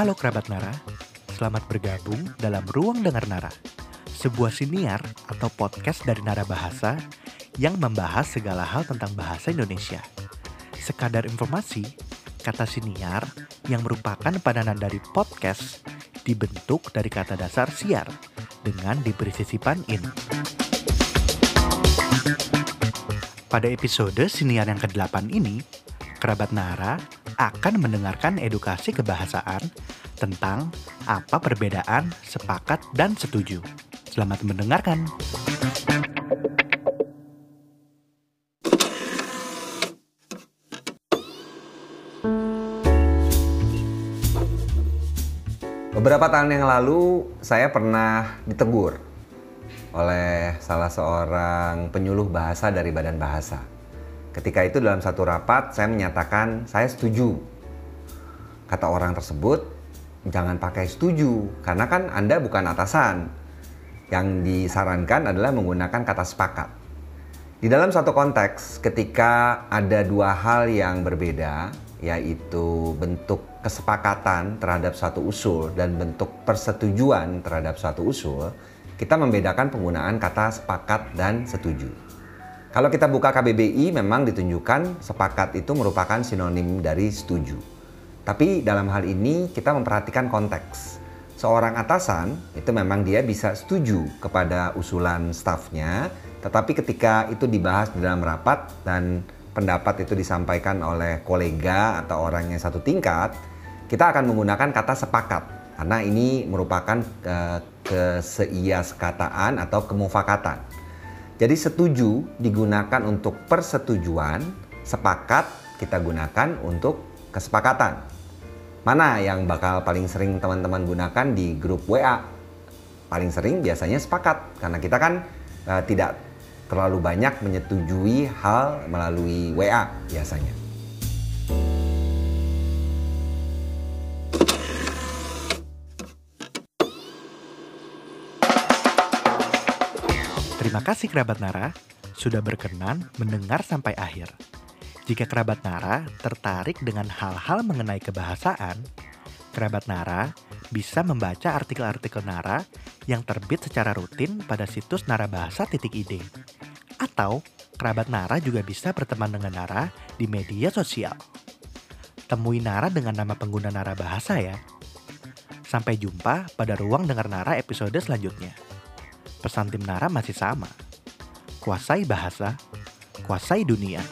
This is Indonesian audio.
Halo kerabat Nara, selamat bergabung dalam Ruang Dengar Nara, sebuah siniar atau podcast dari Nara Bahasa yang membahas segala hal tentang bahasa Indonesia. Sekadar informasi, kata siniar yang merupakan padanan dari podcast dibentuk dari kata dasar siar dengan diberi sisipan in. Pada episode siniar yang ke-8 ini, kerabat Nara akan mendengarkan edukasi kebahasaan tentang apa perbedaan sepakat dan setuju. Selamat mendengarkan. Beberapa tahun yang lalu saya pernah ditegur oleh salah seorang penyuluh bahasa dari Badan Bahasa. Ketika itu dalam satu rapat saya menyatakan saya setuju. Kata orang tersebut, jangan pakai setuju karena kan Anda bukan atasan. Yang disarankan adalah menggunakan kata sepakat. Di dalam satu konteks ketika ada dua hal yang berbeda, yaitu bentuk kesepakatan terhadap suatu usul dan bentuk persetujuan terhadap suatu usul, kita membedakan penggunaan kata sepakat dan setuju. Kalau kita buka KBBI memang ditunjukkan sepakat itu merupakan sinonim dari setuju. Tapi dalam hal ini kita memperhatikan konteks. Seorang atasan itu memang dia bisa setuju kepada usulan stafnya, tetapi ketika itu dibahas di dalam rapat dan pendapat itu disampaikan oleh kolega atau orang yang satu tingkat, kita akan menggunakan kata sepakat karena ini merupakan uh, keseiaskataan atau kemufakatan. Jadi setuju digunakan untuk persetujuan, sepakat kita gunakan untuk kesepakatan. Mana yang bakal paling sering teman-teman gunakan di grup WA? Paling sering biasanya sepakat karena kita kan uh, tidak terlalu banyak menyetujui hal melalui WA biasanya. Terima kasih kerabat Nara sudah berkenan mendengar sampai akhir. Jika kerabat Nara tertarik dengan hal-hal mengenai kebahasaan, kerabat Nara bisa membaca artikel-artikel Nara yang terbit secara rutin pada situs narabahasa.id. Atau kerabat Nara juga bisa berteman dengan Nara di media sosial. Temui Nara dengan nama pengguna Nara Bahasa ya. Sampai jumpa pada ruang dengar Nara episode selanjutnya. Pesan tim Nara masih sama. Kuasai bahasa, kuasai dunia.